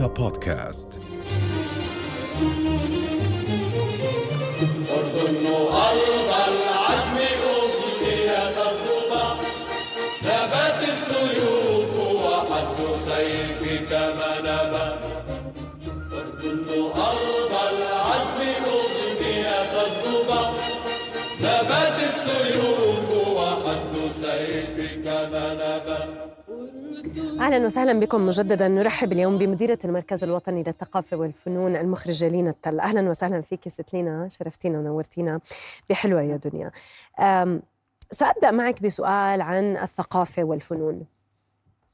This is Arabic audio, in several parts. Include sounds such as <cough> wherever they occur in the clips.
رؤيا بودكاست أهلا وسهلا بكم. مجددا نرحب اليوم بمديرة المركز الوطني للثقافة والفنون المخرجه لينا التل. أهلا وسهلا فيك ست لينا شرفتينا ونورتينا. بحلوة يا دنيا. سأبدأ معك بسؤال عن الثقافة والفنون.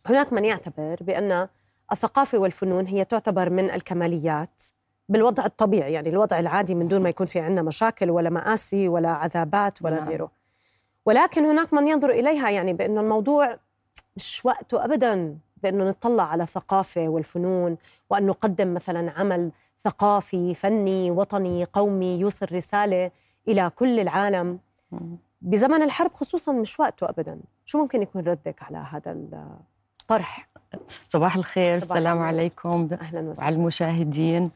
هناك من يعتبر بأن الثقافة والفنون هي تعتبر من الكماليات بالوضع الطبيعي يعني الوضع العادي من دون ما يكون في عندنا مشاكل ولا مآسي ولا عذابات ولا نعم. غيره. ولكن هناك من ينظر إليها يعني بانه الموضوع مش وقته ابدا بأنه نطلع على الثقافه والفنون وأن نقدم مثلا عمل ثقافي فني وطني قومي يوصل رسالة إلى كل العالم. بزمن الحرب خصوصا مش وقته ابدا. شو ممكن يكون ردك على هذا الطرح؟ صباح الخير صباح السلام. عليكم أهلا وسهلا. وعلى المشاهدين.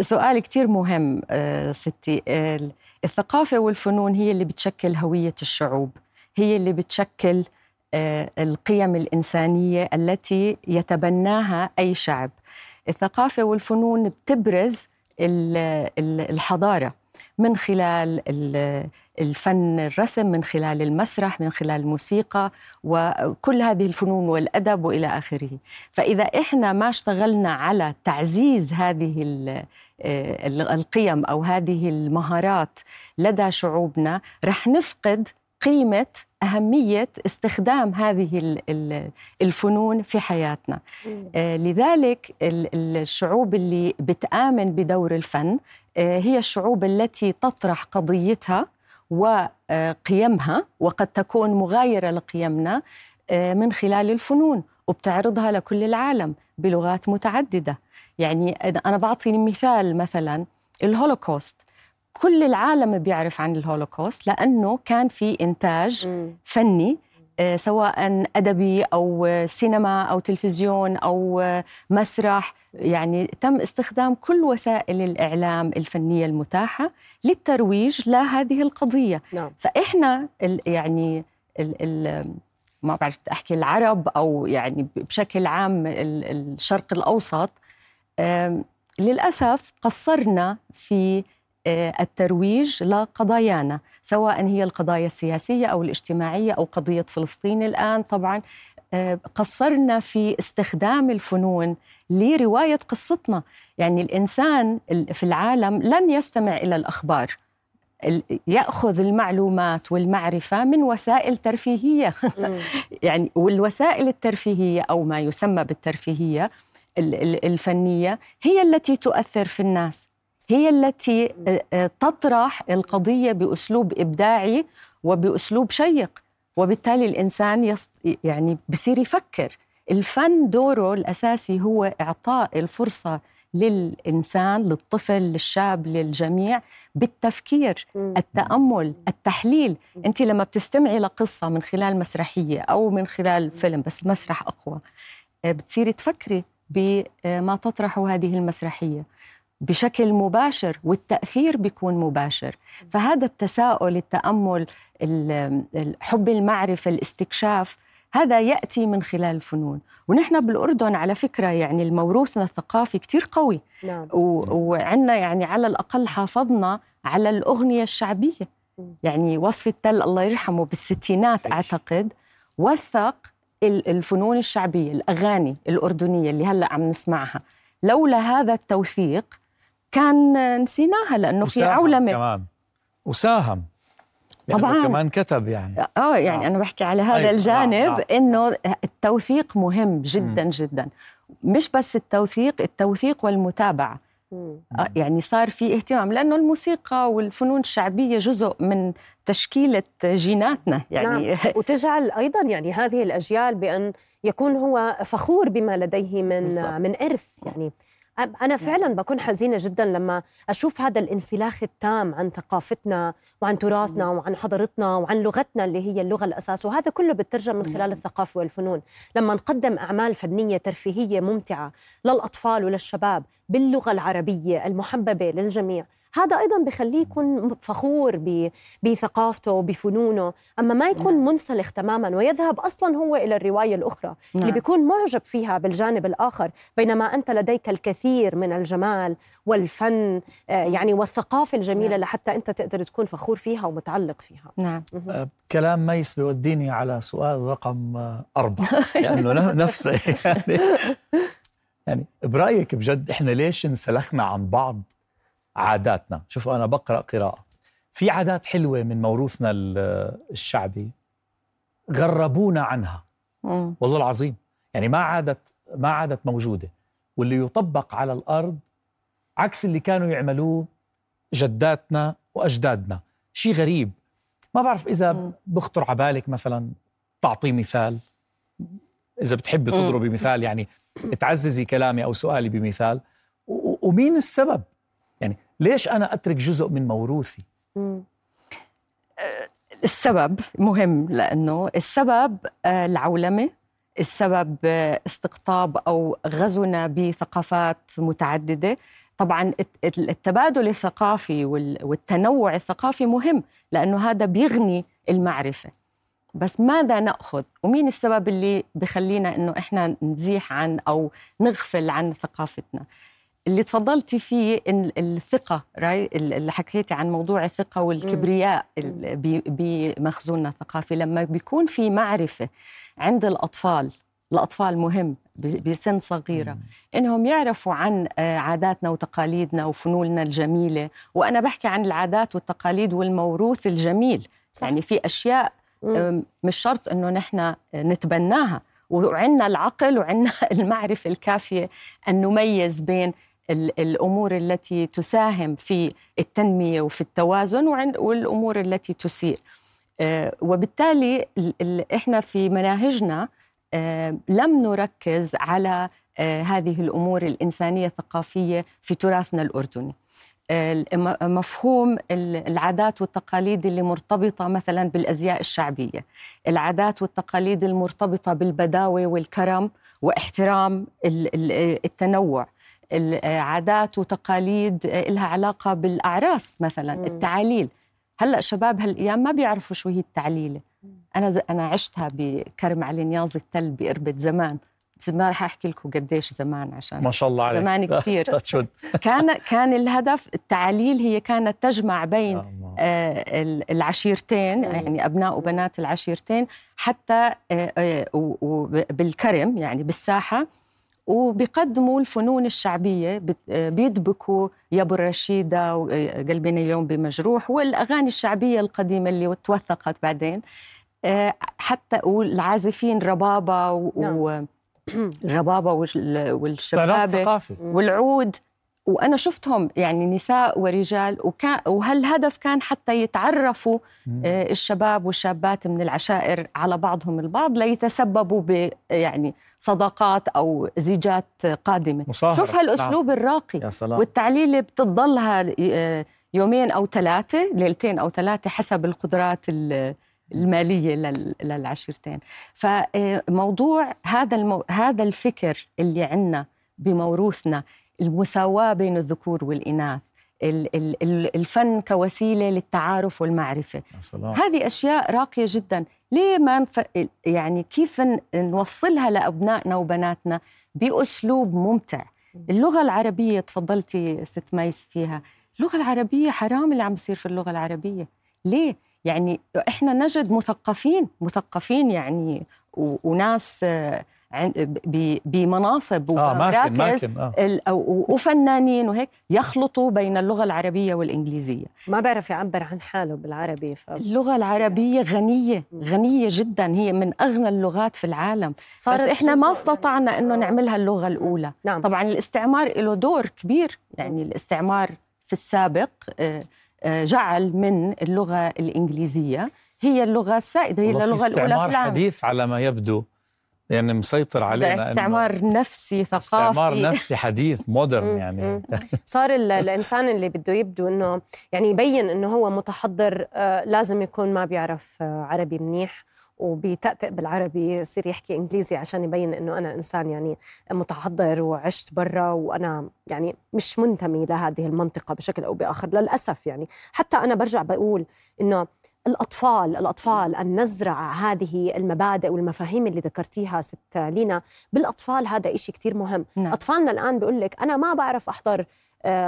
سؤال كتير مهم أه، ستي. ال- الثقافة والفنون هي اللي بتشكل هوية الشعوب هي اللي بتشكل القيم الإنسانية التي يتبناها أي شعب. الثقافة والفنون بتبرز ال- ال- الحضارة من خلال ال- الفن الرسم من خلال المسرح من خلال الموسيقى وكل هذه الفنون والأدب وإلى آخره. فإذا إحنا ما اشتغلنا على تعزيز هذه آه، ال- القيم أو هذه المهارات لدى شعوبنا رح نفقد قيمة أهمية استخدام هذه ال- ال- الفنون في حياتنا. آه، لذلك ال- ال- الشعوب اللي بتآمن بدور الفن آه، هي الشعوب التي تطرح قضيتها وقيمها وقد تكون مغايرة لقيمنا آه، من خلال الفنون وبتعرضها لكل العالم بلغات متعددة. يعني أنا بعطي مثال مثلا الهولوكوست. كل العالم بيعرف عن الهولوكوست لأنه كان في إنتاج مم. فني آه، سواء أدبي أو سينما أو تلفزيون أو آه، مسرح. يعني تم استخدام كل وسائل الإعلام الفنية المتاحة للترويج لهذه القضية. نعم. فإحنا ال يعني ال ال ما بعرف أحكي العرب أو يعني بشكل عام ال- الشرق الأوسط للأسف قصرنا في الترويج لقضايانا سواء هي القضايا السياسية أو الاجتماعية أو قضية فلسطين الآن. طبعا آه، قصرنا في استخدام الفنون لرواية قصتنا. يعني الإنسان ال- في العالم لن يستمع إلى الأخبار. ال- يأخذ المعلومات والمعرفة من وسائل ترفيهية. <laughs> يعني والوسائل الترفيهية أو ما يسمى بالترفيهية ال- ال- الفنية هي التي تؤثر في الناس. هي التي آه، آه، تطرح القضية بأسلوب إبداعي وبأسلوب شيق وبالتالي الإنسان يص... يعني بصير يفكر. الفن دوره الأساسي هو إعطاء الفرصة للإنسان للطفل للشاب للجميع بالتفكير مم. التأمل التحليل. أنت لما بتستمعي لقصة من خلال مسرحية أو من خلال فيلم بس المسرح أقوى آه، بتصيري تفكري بما تطرحه هذه المسرحية. بشكل مباشر والتأثير بيكون مباشر. فهذا التساؤل التأمل ال- ال- حب المعرفة الاستكشاف هذا يأتي من خلال الفنون. ونحن بالأردن على فكرة يعني الموروثنا الثقافي كتير قوي. نعم. وعندنا يعني على الأقل حافظنا على الأغنية الشعبية. يعني وصف التل الله يرحمه بالستينات أعتقد وثق ال- الفنون الشعبية الأغاني الأردنية اللي هلأ عم نسمعها. لولا هذا التوثيق كان نسيناها لأنه في عولمة كمان وساهم يعني طبعاً. كمان كتب يعني آه يعني نعم. أنا بحكي على هذا أيوة، الجانب نعم، نعم. إنه التوثيق مهم جدا جدا مش بس التوثيق التوثيق والمتابعة مم. آه، يعني صار في اهتمام لأنه الموسيقى والفنون الشعبية جزء من تشكيلة جيناتنا يعني نعم. <laughs> وتجعل أيضا يعني هذه الأجيال بأن يكون هو فخور بما لديه من بالضبط. من إرث يعني أنا فعلا بكون حزينة جدا لما أشوف هذا الانسلاخ التام عن ثقافتنا وعن تراثنا وعن حضارتنا وعن لغتنا اللي هي اللغة الأساس وهذا كله بترجم من خلال الثقافة والفنون. لما نقدم أعمال فنية ترفيهية ممتعة للأطفال وللشباب باللغة العربية المحببة للجميع هذا أيضا بخليه يكون فخور بثقافته وبفنونه أما ما يكون نعم. منسلخ تماما ويذهب أصلا هو إلى الرواية الأخرى نعم. اللي بيكون معجب فيها بالجانب الآخر بينما أنت لديك الكثير من الجمال والفن آه، يعني والثقافة الجميلة نعم. لحتى أنت تقدر تكون فخور فيها ومتعلق فيها نعم أه كلام ميس بيوديني على سؤال رقم أربعة <laughs> لأنه يعني نفسه يعني يعني برأيك بجد إحنا ليش انسلخنا عن بعض عاداتنا. شوفوا أنا بقرأ قراءة. في عادات حلوة من موروثنا الشعبي. غربونا عنها. مم. والله العظيم. يعني ما عادت ما عادت موجودة. واللي يطبق على الأرض عكس اللي كانوا يعملوه جداتنا وأجدادنا. شيء غريب. ما بعرف إذا بخطر على بالك مثلا تعطي مثال. إذا بتحبي تضربي مثال يعني تعززي كلامي أو سؤالي بمثال. ومين السبب؟ يعني ليش أنا أترك جزء من موروثي؟ أه، السبب مهم لأنه السبب أه، العولمة السبب أه، استقطاب أو غزونا بثقافات متعددة. طبعا التبادل الثقافي والتنوع الثقافي مهم لأنه هذا بيغني المعرفة. بس ماذا نأخذ؟ ومين السبب اللي بخلينا إنه إحنا نزيح عن أو نغفل عن ثقافتنا؟ اللي تفضلتي فيه إن الثقة راي اللي حكيتي عن موضوع الثقة والكبرياء بمخزوننا الثقافي لما بيكون في معرفة عند الأطفال الأطفال مهم بسن صغيرة إنهم يعرفوا عن آه، عاداتنا وتقاليدنا وفنوننا الجميلة وأنا بحكي عن العادات والتقاليد والموروث الجميل. صح. يعني في أشياء مش شرط إنه نحن نتبناها وعندنا العقل وعندنا <laughs> المعرفة الكافية أن نميز بين الأمور التي تساهم في التنمية وفي التوازن والأمور التي تسيء. آه، وبالتالي إحنا في مناهجنا آه، لم نركز على آه، هذه الأمور الإنسانية الثقافية في تراثنا الأردني. مفهوم العادات والتقاليد اللي مرتبطة مثلا بالأزياء الشعبية. العادات والتقاليد المرتبطة بالبداوة والكرم واحترام التنوع. العادات وتقاليد لها علاقة بالأعراس مثلا مم. التعاليل. هلأ شباب هالأيام ما بيعرفوا شو هي التعليله أنا ز... أنا عشتها بكرم علي نياز التل بقربة زمان. ما رح أحكي لكم قديش زمان عشان ما شاء الله عليك. زمان كثير. كان كان الهدف التعاليل هي كانت تجمع بين آه العشيرتين يعني أبناء وبنات العشيرتين حتى آه آه بالكرم يعني بالساحة. وبيقدموا الفنون الشعبية بيدبكوا يا ابو الرشيدة قلبنا اليوم بمجروح والأغاني الشعبية القديمة اللي توثقت بعدين. آه، حتى والعازفين ربابة و... نعم. الربابة والشبابة والعود. وأنا شفتهم يعني نساء ورجال وكان وهالهدف كان حتى يتعرفوا آه، الشباب والشابات من العشائر على بعضهم البعض ليتسببوا ب يعني صداقات أو زيجات قادمة مصاهرة. شوف هالأسلوب نعم. الراقي يا سلام. والتعليله بتضلها آه، يومين أو ثلاثة ليلتين أو ثلاثة حسب القدرات المالية للعشيرتين فموضوع هذا المو... هذا الفكر اللي عندنا بموروثنا المساواة بين الذكور والإناث الفن كوسيلة للتعارف والمعرفة. السلام. هذه أشياء راقية جدا. ليه ما نف... يعني كيف نوصلها لأبنائنا وبناتنا بأسلوب ممتع؟ اللغة العربية تفضلتي ست ميس فيها. اللغة العربية حرام اللي عم بيصير في اللغة العربية. ليه؟ يعني إحنا نجد مثقفين مثقفين يعني وناس بمناصب ومراكز آه. آه. وفنانين وهيك يخلطوا بين اللغة العربية والإنجليزية. ما بعرف يعبر عن حاله بالعربي ف... اللغة العربية غنية غنية جدا هي من أغنى اللغات في العالم. صارت بس إحنا ما استطعنا إنه نعملها اللغة الأولى. نعم. طبعا الاستعمار له دور كبير. يعني الاستعمار في السابق آه، آه، جعل من اللغة الإنجليزية. هي اللغة السائدة هي اللغة الأولى في العالم. حديث على ما يبدو. يعني مسيطر علينا استعمار نفسي ثقافي استعمار نفسي حديث مودرن. يعني. <laughs> صار ال- الإنسان اللي بده يبدو إنه يعني يبين إنه هو متحضر آه، لازم يكون ما بيعرف آه، عربي منيح وبيتأتئ بالعربي يصير يحكي إنجليزي عشان يبين إنه أنا إنسان يعني متحضر وعشت برا وأنا يعني مش منتمي لهذه المنطقة بشكل أو بآخر للأسف يعني حتى أنا برجع بقول إنه الأطفال الأطفال أن نزرع هذه المبادئ والمفاهيم اللي ذكرتيها ست لينا بالأطفال هذا إشي كتير مهم نعم. أطفالنا الآن بيقول لك أنا ما بعرف أحضر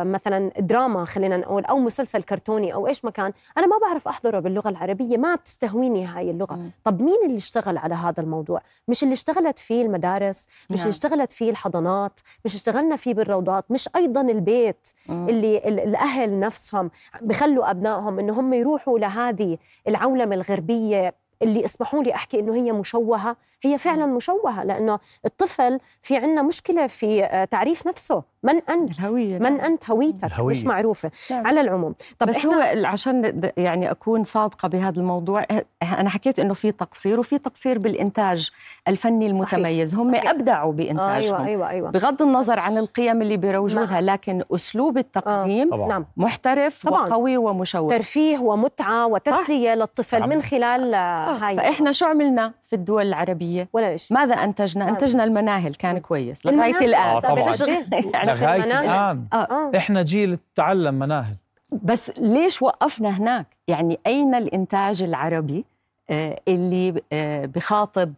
مثلا دراما خلينا نقول أو مسلسل كرتوني أو إيش ما كان أنا ما بعرف أحضره باللغة العربية ما بتستهويني هاي اللغة مم. طب مين اللي اشتغل على هذا الموضوع مش اللي اشتغلت فيه المدارس مش نعم. اللي اشتغلت فيه الحضانات مش اشتغلنا فيه بالروضات مش أيضا البيت مم. اللي ال- الأهل نفسهم بخلوا أبنائهم إنه هم يروحوا لهذه العولمة الغربية اللي اسمحوا لي أحكي إنه هي مشوهة هي فعلا مشوهة لأنه الطفل في عندنا مشكلة في آه، تعريف نفسه. من أنت؟ الهوية من نعم. أنت؟ هويتك الهوية. مش معروفة نعم. على العموم. طب بس إحنا هو عشان يعني أكون صادقة بهذا الموضوع اه- أنا حكيت إنه في تقصير وفي تقصير بالإنتاج الفني المتميز. هم صحيح. أبدعوا بانتاجهم أيوه أيوه أيوه. بغض النظر عن القيم اللي بيروجونها لكن أسلوب التقديم طبعا. نعم. محترف طبعاً. وقوي ومشوق ترفيه ومتعة وتسلية للطفل عم- من خلال آه، هاي. فإحنا شو عملنا في الدول العربية؟ ولا إيش ماذا أنتجنا. أنتجنا المناهل كان كويس. لغايه الآن. آه، طبعاً. <laughs> يعني لغايه الآن. آه. إحنا جيل تعلم مناهل. بس ليش وقفنا هناك؟ يعني أين الإنتاج العربي آه، اللي آه، بخاطب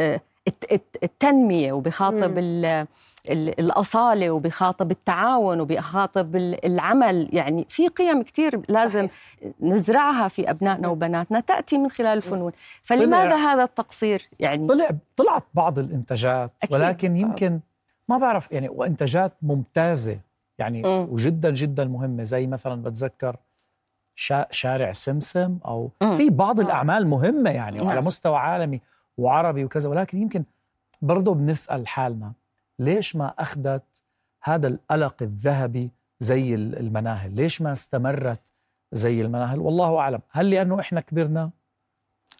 آه، الت- الت- التنمية وبخاطب الأصالة وبخاطب التعاون وبخاطب ال- العمل يعني في قيم كتير لازم نزرعها في أبنائنا وبناتنا تأتي من خلال الفنون فلماذا طلع- هذا التقصير يعني طلع طلعت بعض الإنتاجات أكيد. ولكن يمكن ما بعرف يعني وإنتاجات ممتازة يعني مم. وجدا جدا مهمة زي مثلا بتذكر شا شارع سمسم أو مم. في بعض آه. الأعمال مهمة يعني نعم. وعلى مستوى عالمي وعربي وكذا ولكن يمكن برضه بنسأل حالنا ليش ما أخذت هذا الألق الذهبي زي ال- المناهل؟ ليش ما استمرت زي المناهل؟ والله أعلم. هل لأنه إحنا كبرنا؟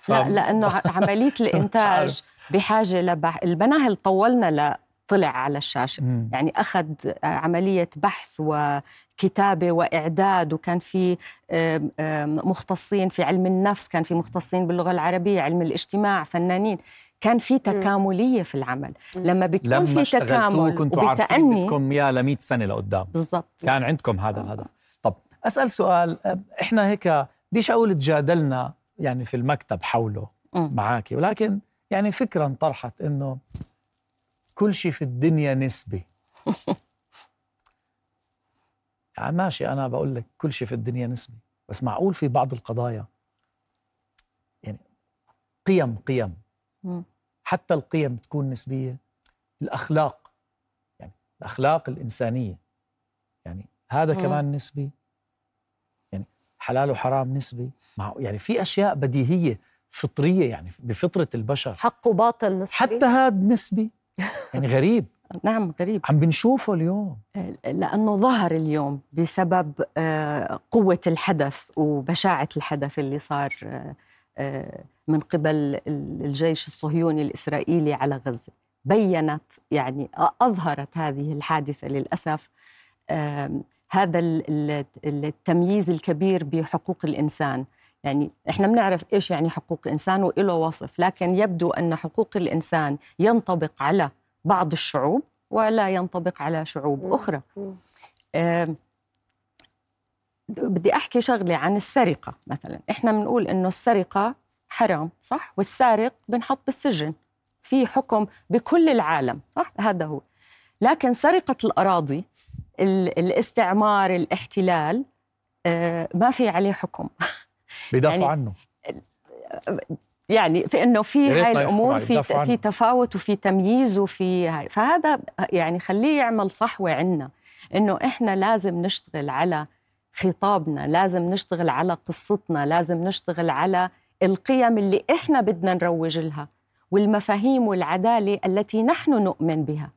لا لأنه <laughs> عملية الإنتاج. بحاجة لبح... المناهل طولنا لطلع على الشاشة. مم. يعني أخذ عملية بحث وكتابة وإعداد وكان في مختصين في علم النفس كان في مختصين باللغة العربية علم الاجتماع فنانين. كان في تكاملية في العمل. مم. لما بيكون لما في تكامل كنتوا عارفين بدكم اياه ل 100 سنة لقدام. بالضبط. كان عندكم هذا الهدف. طب أسأل سؤال. إحنا هيك بديش أقول تجادلنا يعني في المكتب حوله. معك ولكن يعني فكرة انطرحت إنه كل شيء في الدنيا نسبي. <laughs> يعني ماشي أنا بقول لك كل شيء في الدنيا نسبي. بس معقول في بعض القضايا يعني قيم قيم. حتى القيم تكون نسبية. الأخلاق يعني الأخلاق الإنسانية. يعني هذا. كمان نسبي. يعني حلال وحرام نسبي. مع يعني في أشياء بديهية فطرية يعني بفطرة البشر. حق وباطل نسبي. حتى هذا نسبي. <laughs> يعني غريب. نعم غريب. عم بنشوفه اليوم. لأنه ظهر اليوم بسبب آه، قوة الحدث وبشاعة الحدث اللي صار آه، آه، من قبل الجيش الصهيوني الإسرائيلي على غزة. بينت يعني أظهرت هذه الحادثة للأسف. هذا ال- ال- التمييز الكبير بحقوق الإنسان. يعني إحنا بنعرف إيش يعني حقوق الانسان وله وصف لكن يبدو أن حقوق الإنسان ينطبق على بعض الشعوب ولا ينطبق على شعوب. أخرى. آم، بدي أحكي شغلة عن السرقة مثلا. إحنا بنقول إنه السرقة حرام صح؟ والسارق بنحط بالسجن في حكم بكل العالم صح؟ هذا هو. لكن سرقة الأراضي ال- الاستعمار الاحتلال آه، ما في عليه حكم. <laughs> بيدافعوا يعني عنه. يعني في إنه في هاي الأمور في. في تفاوت وفي تمييز وفي هاي. فهذا يعني خليه يعمل صحوه عنا إنه إحنا لازم نشتغل على خطابنا لازم نشتغل على قصتنا لازم نشتغل على القيم اللي إحنا بدنا نروج لها والمفاهيم والعدالة التي نحن نؤمن بها.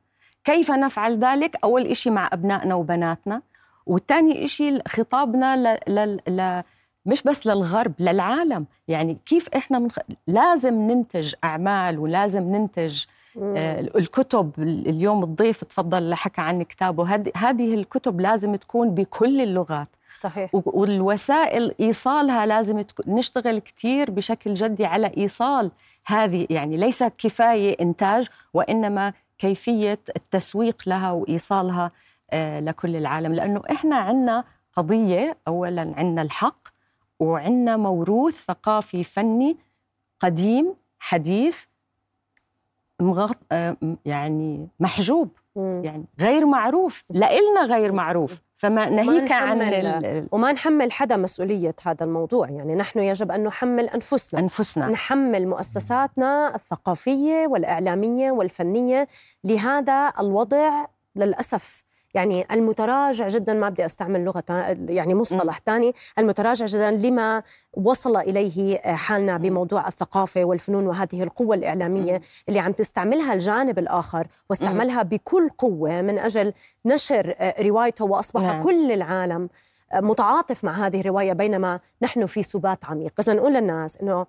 كيف نفعل ذلك؟ أول إشي مع أبنائنا وبناتنا والثاني إشي خطابنا ل... ل... ل... مش بس للغرب للعالم. يعني كيف إحنا من... لازم ننتج أعمال ولازم ننتج آه، الكتب اليوم الضيف تفضل حكى عن كتابه. هذه هذه الكتب لازم تكون بكل اللغات. صحيح. والوسائل إيصالها لازم نشتغل كثير بشكل جدي على إيصال هذه. يعني ليس كفاية إنتاج وإنما كيفية التسويق لها وإيصالها آه، لكل العالم. لأنه إحنا عندنا قضية اولا عندنا الحق وعندنا موروث ثقافي فني قديم حديث مغط... آه، يعني محجوب يعني غير معروف لإلنا غير معروف فما ناهيك عن ال... وما نحمل حدا مسؤولية هذا الموضوع يعني نحن يجب أن نحمل أنفسنا. أنفسنا. نحمل مؤسساتنا الثقافية والإعلامية والفنية لهذا الوضع للأسف يعني المتراجع جدا ما بدي أستعمل لغة يعني مصطلح ثاني المتراجع جدا لما وصل إليه حالنا بموضوع الثقافة والفنون وهذه القوة الإعلامية اللي عم تستعملها الجانب الآخر واستعملها بكل قوة من أجل نشر روايته وأصبح نعم. كل العالم متعاطف مع هذه الرواية بينما نحن في سبات عميق. بس نقول للناس إنه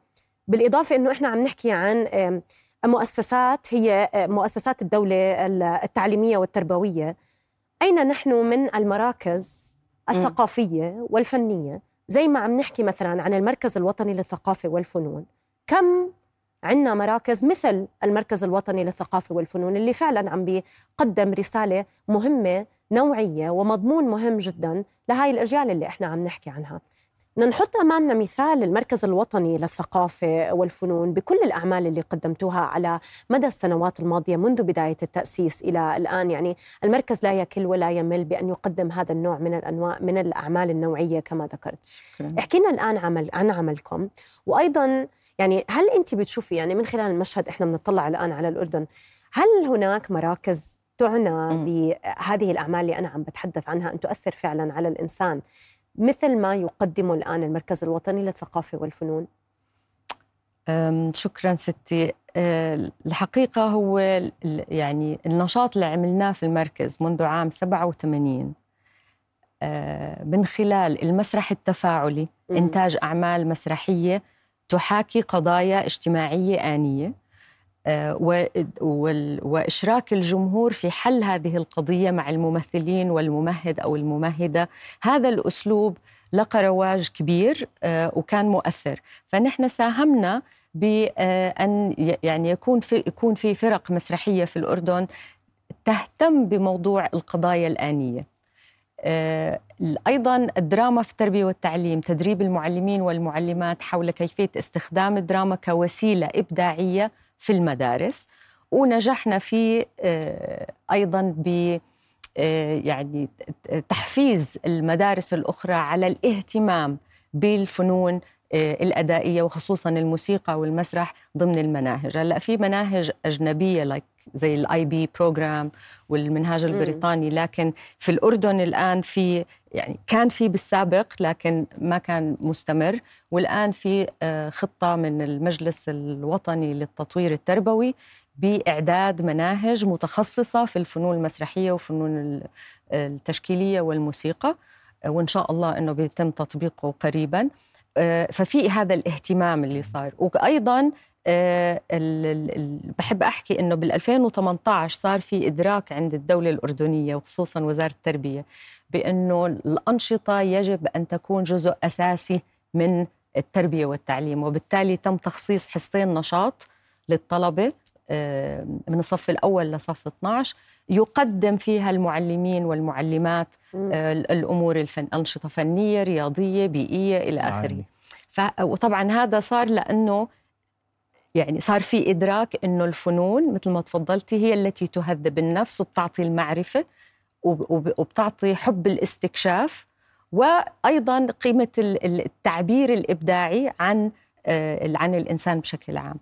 بالإضافة إنه إحنا عم نحكي عن مؤسسات هي مؤسسات الدولة التعليمية والتربوية. أين نحن من المراكز الثقافية والفنية؟ زي ما عم نحكي مثلا عن المركز الوطني للثقافة والفنون. كم عندنا مراكز مثل المركز الوطني للثقافة والفنون اللي فعلا عم بيقدم رسالة مهمة نوعية ومضمون مهم جدا لهاي الأجيال اللي إحنا عم نحكي عنها. بدنا نحط امامنا مثال المركز الوطني للثقافة والفنون بكل الأعمال اللي قدمتوها على مدى السنوات الماضية منذ بداية التأسيس إلى الآن. يعني المركز لا يكل ولا يمل بأن يقدم هذا النوع من الأنواع من الأعمال النوعية كما ذكرت. احكي لنا الآن عمل عن عملكم. وأيضا يعني هل أنت بتشوفي يعني من خلال المشهد إحنا بنطلع الآن على الأردن هل هناك مراكز تعنى بهذه الأعمال اللي أنا عم بتحدث عنها أن تؤثر فعلا على الإنسان مثل ما يقدمه الآن المركز الوطني للثقافة والفنون؟ شكرا ستي. أه، الحقيقة هو يعني النشاط اللي عملناه في المركز منذ عام 87 أه، من خلال المسرح التفاعلي إنتاج أعمال مسرحية تحاكي قضايا اجتماعية آنية. وإشراك الجمهور في حل هذه القضية مع الممثلين والممهد أو الممهدة. هذا الأسلوب لقى رواج كبير أه، وكان مؤثر. فنحن ساهمنا بان يعني يكون في يكون في فرق مسرحية في الأردن تهتم بموضوع القضايا الآنية. أيضا الدراما في التربية والتعليم تدريب المعلمين والمعلمات حول كيفية استخدام الدراما كوسيلة إبداعية في المدارس ونجحنا في آه، أيضا ب آه، يعني تحفيز المدارس الأخرى على الاهتمام بالفنون آه، الأدائية وخصوصا الموسيقى والمسرح ضمن المناهج. هلأ في مناهج أجنبية لايك زي ال IB program والمنهاج البريطاني لكن في الأردن الآن في يعني كان في بالسابق لكن ما كان مستمر. والآن في آه، خطة من المجلس الوطني للتطوير التربوي بإعداد مناهج متخصصة في الفنون المسرحية وفنون التشكيلية والموسيقى وإن شاء الله إنه بيتم تطبيقه قريبا. آه، ففي هذا الاهتمام اللي صار وأيضا بحب أحكي إنه بال 2018 صار في إدراك عند الدولة الأردنية وخصوصا وزارة التربية بإنه الأنشطة يجب أن تكون جزء أساسي من التربية والتعليم وبالتالي تم تخصيص حصتين نشاط للطلبة أه من الصف الأول لصف 12 يقدم فيها المعلمين والمعلمات أه الأمور الفن أنشطة فنية رياضية بيئية إلى آخره. وطبعا هذا صار لأنه يعني صار في إدراك أنه الفنون مثل ما تفضلتي هي التي تهذب النفس وبتعطي المعرفة وبتعطي حب الاستكشاف وأيضا قيمة التعبير الإبداعي عن آه، عن الإنسان بشكل عام.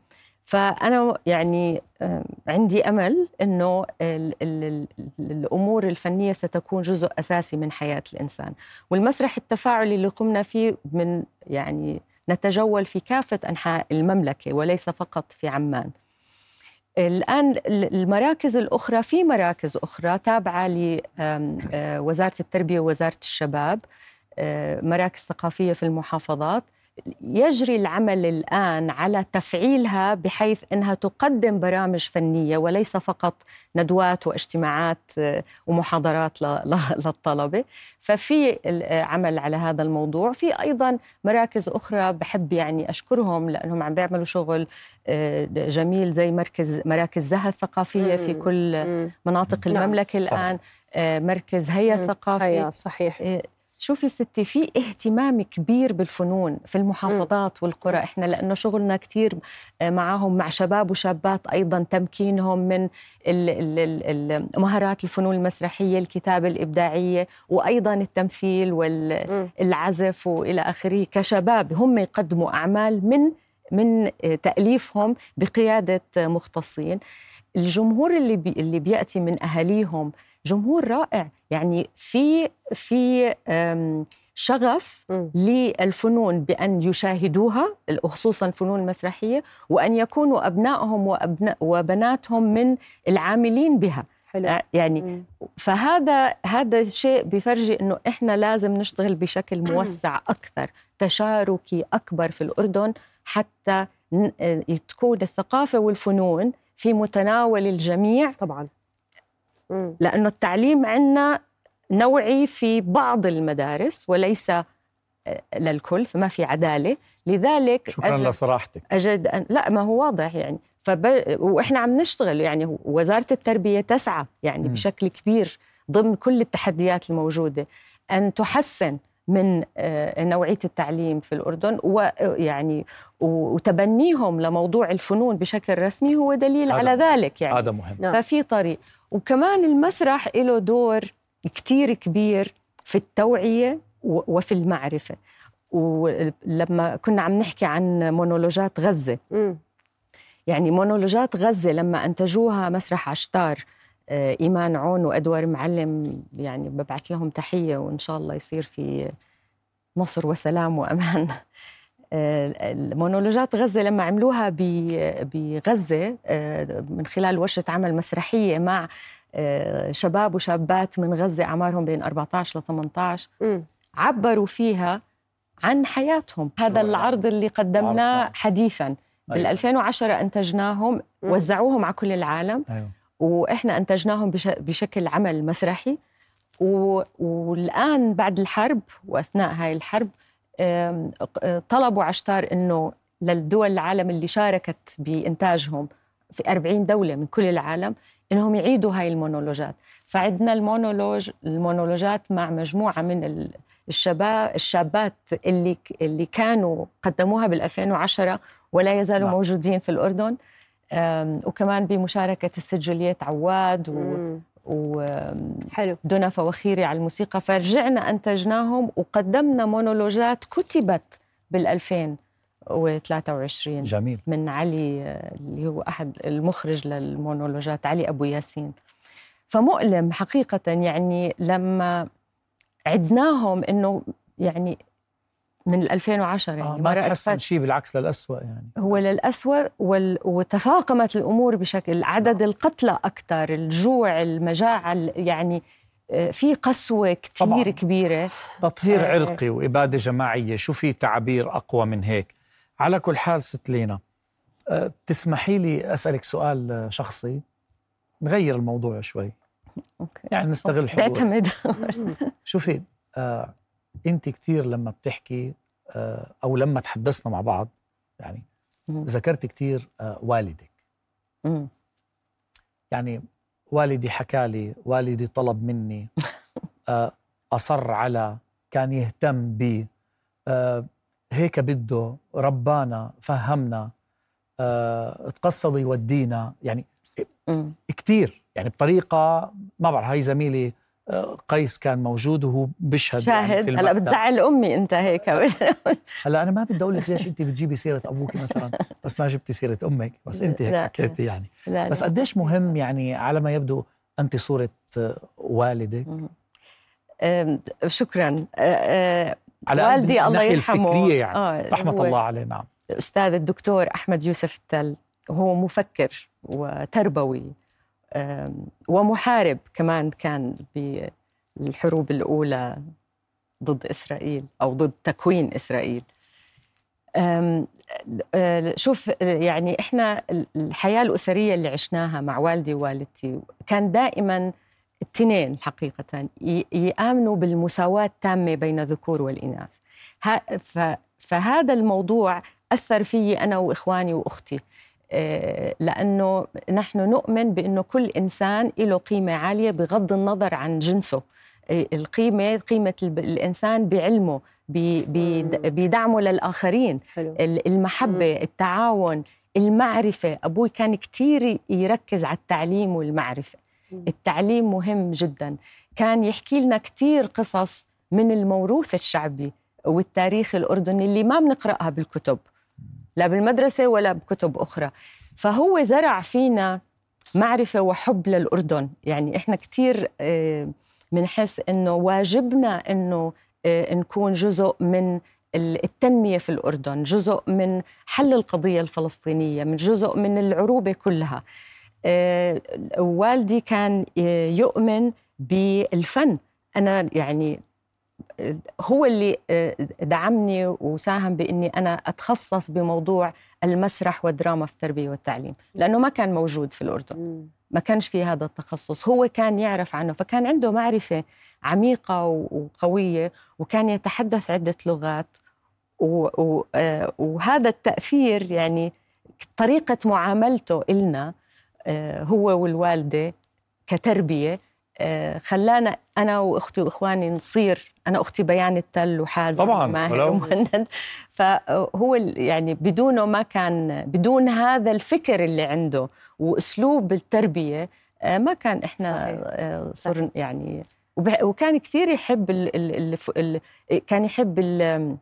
فأنا يعني آه، عندي أمل أنه الأمور الفنية ستكون جزء أساسي من حياة الإنسان. والمسرح التفاعلي اللي قمنا فيه من يعني نتجول في كافة أنحاء المملكة وليس فقط في عمان. الآن المراكز الأخرى في مراكز أخرى تابعة لوزارة التربية ووزارة الشباب مراكز ثقافية في المحافظات. يجري العمل الآن على تفعيلها بحيث إنها تقدم برامج فنية وليس فقط ندوات واجتماعات آه، ومحاضرات <laughs> للطلبة ففي العمل على هذا الموضوع في أيضا مراكز أخرى بحب يعني أشكرهم لأنهم عم بيعملوا شغل آه، جميل زي مركز مراكز زها الثقافية في. كل. مناطق نعم، المملكة. الآن آه، مركز هيا. الثقافي هيا صحيح شوفي ستي في اهتمام كبير بالفنون في المحافظات والقرى. إحنا لأنه شغلنا كثير معهم مع شباب وشابات أيضا تمكينهم من ال- ال- ال- ال- مهارات الفنون المسرحية الكتابة الإبداعية وأيضا التمثيل. والعزف وإلى آخره. كشباب هم يقدموا أعمال من من تأليفهم بقيادة مختصين. الجمهور اللي بي اللي بيأتي من أهاليهم جمهور رائع. يعني في في شغف. للفنون بأن يشاهدوها خصوصا الفنون المسرحية وأن يكونوا أبنائهم وأبناء وبناتهم من العاملين بها. حلو. يعني مم. فهذا هذا الشيء بيفرجي إنه إحنا لازم نشتغل بشكل موسع أكثر تشاركي أكبر في الأردن حتى آه، تكون الثقافة والفنون في متناول الجميع. طبعا. مم. لأنه التعليم عندنا نوعي في بعض المدارس وليس آه، للكل فما في عدالة لذلك شكرا أجد- لصراحتك أجد أن لا ما هو واضح يعني فب... وإحنا عم نشتغل يعني وزارة التربية تسعى يعني مم. بشكل كبير ضمن كل التحديات الموجودة أن تحسن من آه، نوعية التعليم في الأردن ويعني وتبنيهم لموضوع الفنون بشكل رسمي هو دليل على ذلك يعني. هذا مهم. نعم. ففي طريق. وكمان المسرح له دور كتير كبير في التوعية و- وفي المعرفة. ولما كنا عم نحكي عن مونولوجات غزة مم. يعني مونولوجات غزة لما أنتجوها مسرح عشتار آه، إيمان عون وأدوار معلم يعني ببعث لهم تحية وإن شاء الله يصير في نصر وسلام وأمان <laughs> آه، المونولوجات غزة لما عملوها بغزة آه، من خلال ورشة عمل مسرحية مع آه، شباب وشابات من غزة أعمارهم بين 14 ل 18 مم. عبروا فيها عن حياتهم هذا. العرض اللي قدمناه عرض. حديثا بال أيوة. 2010 أنتجناهم مم. وزعوهم على كل العالم أيوة. وإحنا أنتجناهم بش... بشكل عمل مسرحي. و... والآن بعد الحرب وأثناء هاي الحرب طلبوا عشتار إنه للدول العالم اللي شاركت بإنتاجهم في 40 دولة من كل العالم إنهم يعيدوا هاي المونولوجات. فعندنا المونولوج المونولوجات مع مجموعة من ال- الشباب الشابات اللي اللي كانوا قدموها بال 2010 ولا يزالوا نعم. موجودين في الأردن. وكمان بمشاركة الست جولييت عواد و-. ودنا فوخيري على الموسيقى. فرجعنا أنتجناهم وقدمنا مونولوجات كتبت بال 2023 جميل. من علي آه، اللي هو أحد المخرج للمونولوجات علي أبو ياسين. فمؤلم حقيقة يعني لما عدناهم إنه يعني من ال 2010 يعني آه ما تحسن شيء بالعكس للأسوأ يعني. هو للأسوأ وال... وتفاقمت الأمور بشكل عدد القتلى أكثر الجوع المجاعة ال- يعني آه، في قسوة كتير طبعاً. كبيرة. تطهير آه. عرقي وإبادة جماعية شو في تعابير أقوى من هيك؟ على كل حال ست لينا أه، تسمحي لي أسألك سؤال أه، شخصي؟ نغير الموضوع شوي. أوكي. يعني نستغل حضور بعتمد <laughs> شوفي آه انت كثير لما بتحكي آه أو لما تحدثنا مع بعض يعني. ذكرت كثير آه والدك مم. يعني والدي حكى لي والدي طلب مني <laughs> آه أصر على كان يهتم بي هيك بده ربانا فهمنا تقصد يودينا يعني. كثير يعني بطريقة ما بعرف هاي زميلي قيس كان موجود وهو بيشهد يعني شاهد. في هلا. بتزعل أمي أنت هيك. <laughs> هلا أنا ما بدي أقول لك ليش أنت بتجيبي سيرة أبوك مثلا بس ما جبتي سيرة أمك بس أنت هيك. حكيتي يعني. لا بس. قديش مهم يعني على ما يبدو أنت صورة والدك؟ شكرا. على والدي الله يرحمه. الفكرية يعني. آه، رحمة هو الله عليه نعم. الأستاذ الدكتور أحمد يوسف التل. وهو مفكر وتربوي. ومحارب كمان كان بالحروب الأولى ضد إسرائيل أو ضد تكوين إسرائيل. شوف يعني إحنا الحياة الأسرية اللي عشناها مع والدي ووالدتي كان دائما التنين حقيقه ي- يآمنوا بالمساواة التامة بين الذكور ف- فهذا الموضوع أثر في أنا وإخواني وأختي. آه، لأنه نحن نؤمن بأنه كل إنسان له قيمة عالية بغض النظر عن جنسه. آه، القيمة قيمة الب- الإنسان بعلمه. بدعمه للآخرين. حلو. ال- المحبة التعاون المعرفة. أبوي كان كتير يركز على التعليم والمعرفة. التعليم مهم جدا. كان يحكي لنا كتير قصص من الموروث الشعبي والتاريخ الأردني اللي ما بنقرأها بالكتب. لا بالمدرسة ولا بكتب أخرى. فهو زرع فينا معرفة وحب للأردن. يعني إحنا كتير آه، بنحس إنه واجبنا إنه آه، نكون جزء من ال- التنمية في الأردن جزء من حل القضية الفلسطينية من جزء من العروبة كلها. آه، والدي كان آه، يؤمن بالفن. أنا يعني آه، هو اللي آه، دعمني وساهم بإني أنا أتخصص بموضوع المسرح والدراما في التربية والتعليم لأنه ما كان موجود في الأردن مم. ما كانش في هذا التخصص هو كان يعرف عنه فكان عنده معرفة عميقة و- وقوية وكان يتحدث عدة لغات آه، وهذا التأثير يعني طريقة معاملته إلنا آه، هو والوالدة كتربية آه، خلانا أنا وأختي وإخواني نصير أنا أختي بيان التل وحازم طبعاً، وماهر ولو- ومهند. فهو يعني بدونه ما كان بدون هذا الفكر اللي عنده وأسلوب التربية آه، ما كان إحنا صحيح. آه، صرنا يعني وكان كثير يحب ال ال ال ال كان يحب ال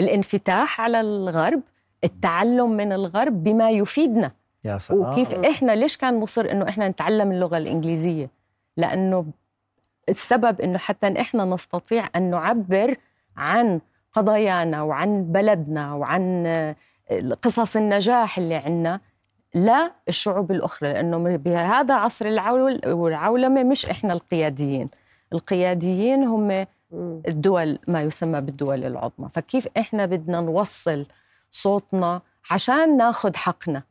الانفتاح على الغرب التعلم من الغرب بما يفيدنا. يا سلام. وكيف إحنا ليش كان مصر إنه إحنا نتعلم اللغة الإنجليزية؟ لأنه السبب إنه حتى إحنا نستطيع أن نعبر عن قضايانا وعن بلدنا وعن آه، قصص النجاح اللي عندنا لا الشعوب الأخرى لأنه بهذا عصر العول والعولمة مش إحنا القياديين. القياديين هم. الدول ما يسمى بالدول العظمى. فكيف إحنا بدنا نوصل صوتنا عشان ناخذ حقنا؟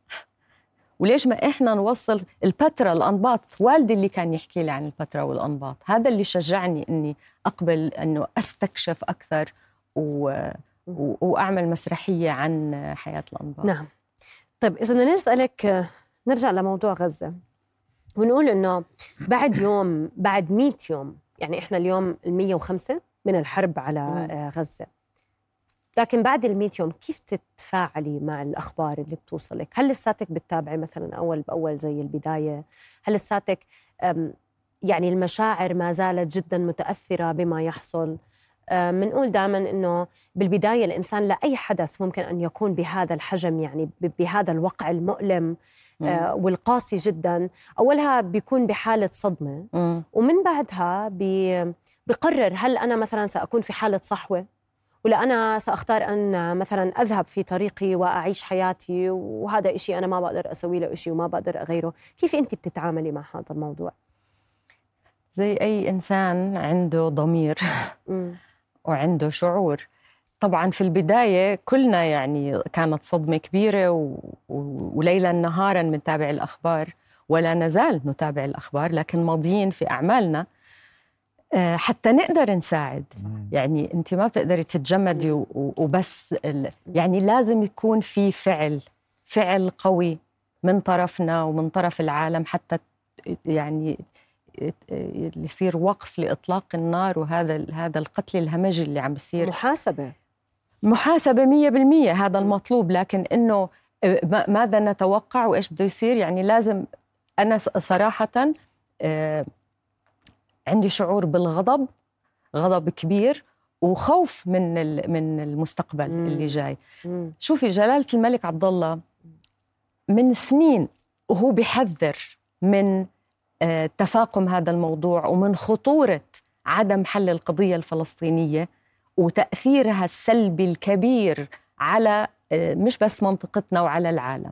وليش ما إحنا نوصل البتراء الأنباط؟ والدي اللي كان يحكي لي عن البتراء والأنباط. هذا اللي شجعني إني أقبل إنه أستكشف أكثر و... و... وأعمل مسرحية عن حياة الأنباط. نعم. طيب إذا بدنا نسألك آه، نرجع لموضوع غزة. ونقول إنه بعد يوم بعد 100 يوم يعني إحنا اليوم ال 105 من الحرب على مم. لكن بعد ال 100 يوم كيف تتفاعلي مع الأخبار اللي بتوصلك؟ هل لساتك بتتابعي مثلا أول بأول زي البداية؟ هل لساتك يعني المشاعر ما زالت جدا متأثرة بما يحصل؟ بنقول دائما إنه بالبداية الإنسان لأي حدث ممكن أن يكون بهذا الحجم يعني بهذا الوقع المؤلم آه، والقاسي جدا أولها بيكون بحالة صدمة مم. ومن بعدها بقرر هل أنا مثلا سأكون في حالة صحوة ولا أنا سأختار أن مثلا أذهب في طريقي وأعيش حياتي وهذا إشي أنا ما بقدر أسوي له إشي وما بقدر أغيره. كيف أنت بتتعاملي مع هذا الموضوع؟ زي أي إنسان عنده ضمير. <laughs> وعنده شعور. طبعا في البداية كلنا يعني كانت صدمة كبيرة و... وليلا نهارا بنتابع الأخبار ولا نزال نتابع الأخبار لكن ماضيين في أعمالنا. حتى نقدر نساعد. يعني أنت ما بتقدري تتجمدي وبس ال... يعني لازم يكون في فعل فعل قوي من طرفنا ومن طرف العالم حتى يعني يصير وقف لإطلاق النار وهذا هذا القتل الهمجي اللي عم بيصير. محاسبة. محاسبة 100% هذا المطلوب لكن إنه ما- ماذا نتوقع وإيش بده يصير؟ يعني لازم أنا ص- صراحة آه، عندي شعور بالغضب غضب كبير وخوف من ال- من المستقبل مم. اللي جاي مم. شوفي جلالة الملك عبد الله من سنين وهو بيحذر من آه، تفاقم هذا الموضوع ومن خطورة عدم حل القضية الفلسطينية وتأثيرها السلبي الكبير على آه، مش بس منطقتنا وعلى العالم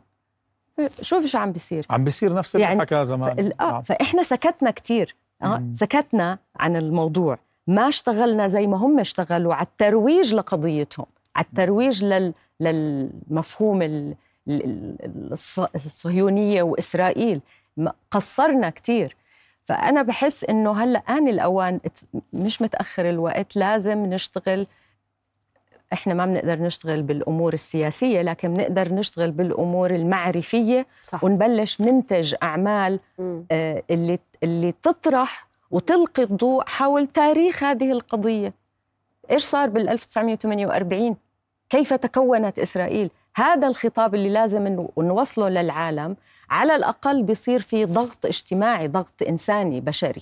شوفي شو عم بيصير عم بيصير نفس اللي يعني حكى زمان فال- آه نعم. فإحنا سكتنا كتير مم. سكتنا عن الموضوع. ما اشتغلنا زي ما هم اشتغلوا على الترويج لقضيتهم على الترويج لل للمفهوم ال- ال- ال- الص- الصهيونية وإسرائيل. م- قصرنا كثير فأنا بحس إنه هلأ آن الأوان إت- مش متأخر الوقت لازم نشتغل إحنا ما بنقدر نشتغل بالأمور السياسية لكن بنقدر نشتغل بالأمور المعرفية صح. ونبلش ننتج أعمال. آه، اللي اللي تطرح وتلقي الضوء حول تاريخ هذه القضية. إيش صار بال 1948 كيف تكونت إسرائيل؟ هذا الخطاب اللي لازم نو- نوصله للعالم على الأقل بيصير في ضغط اجتماعي ضغط إنساني بشري.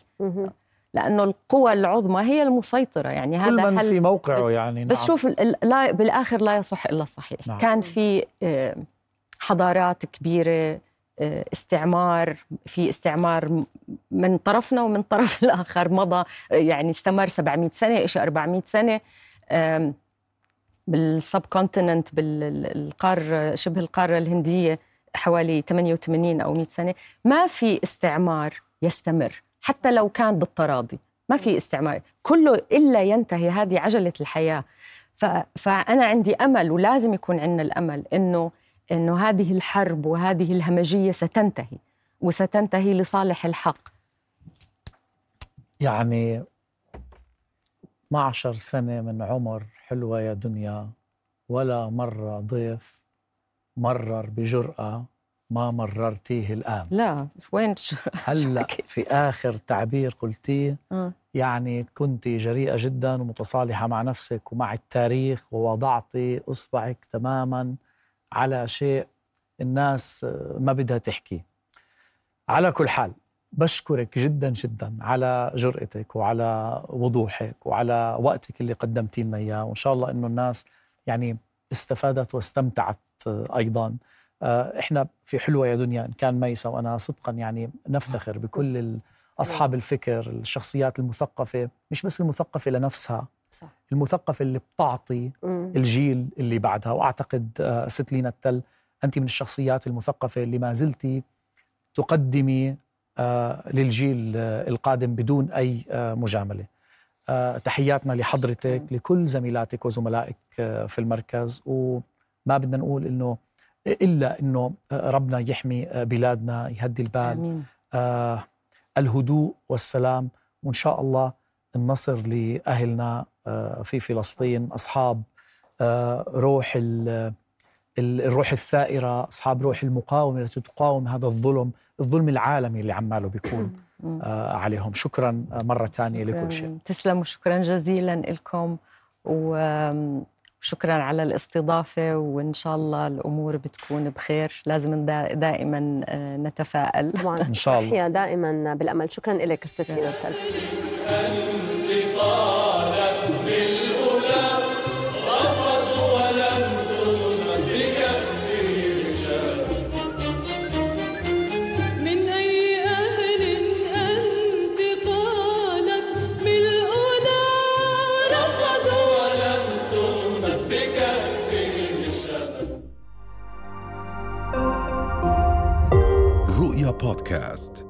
لأنه القوى العظمى هي المسيطرة يعني كل هذا من حل في موقعه يعني بس نعم. شوف ال- ال- لا بالآخر لا يصح إلا الصحيح نعم. كان في آه، حضارات كبيرة آه، استعمار في استعمار من طرفنا ومن طرف <laughs> الآخر مضى يعني استمر 700 سنة شيء 400 سنة بالسب كونتيننت بالقاره شبه القارة الهندية حوالي 88 أو 100 سنة ما في استعمار يستمر حتى لو كان بالتراضي. ما في استعمار كله إلا ينتهي هذه عجلة الحياة. ف... فأنا عندي أمل ولازم يكون عندنا الأمل انه إنه هذه الحرب وهذه الهمجية ستنتهي. وستنتهي لصالح الحق. يعني 12 سنة من عمر حلوة يا دنيا ولا مرة ضيف مرر بجرأة. ما مررتيه الآن. لا وين؟ هلأ في آخر تعبير قلتيه آه. يعني كنت جريئة جدا ومتصالحة مع نفسك ومع التاريخ ووضعت إصبعك تماما على شيء الناس ما بدها تحكي. على كل حال بشكرك جدا جدا على جرأتك وعلى وضوحك وعلى وقتك اللي قدمتي لنا إياه. وإن شاء الله إنه الناس يعني استفادت واستمتعت أيضا. إحنا في حلوة يا دنيا إن كان ميسا وأنا صدقا يعني نفتخر بكل أصحاب الفكر الشخصيات المثقفة مش بس المثقفة لنفسها صح. المثقفة اللي بتعطي مم. الجيل اللي بعدها. وأعتقد آه، ست لينا التل أنت من الشخصيات المثقفة اللي ما زلتي تقدمي آه، للجيل آه، القادم بدون أي آه، مجاملة. آه، تحياتنا لحضرتك لكل زميلاتك وزملائك آه، في المركز. وما بدنا نقول إنه إلا إنه آه، ربنا يحمي آه، بلادنا يهدي البال. آمين. آه، الهدوء والسلام. وإن شاء الله النصر لأهلنا آه، في فلسطين أصحاب آه، روح ال- ال- الروح الثائرة أصحاب روح المقاومة التي تقاوم هذا الظلم الظلم العالمي اللي عماله بيكون. آه، عليهم. شكرا مرة ثانية لكل شيء. تسلموا. شكرا جزيلا لكم. وشكرا على الاستضافة وإن شاء الله الأمور بتكون بخير. لازم دا- دائما آه، نتفائل. طبعا. إن شاء الله. نحيا دائما بالأمل. شكرا لك الست بودكاست.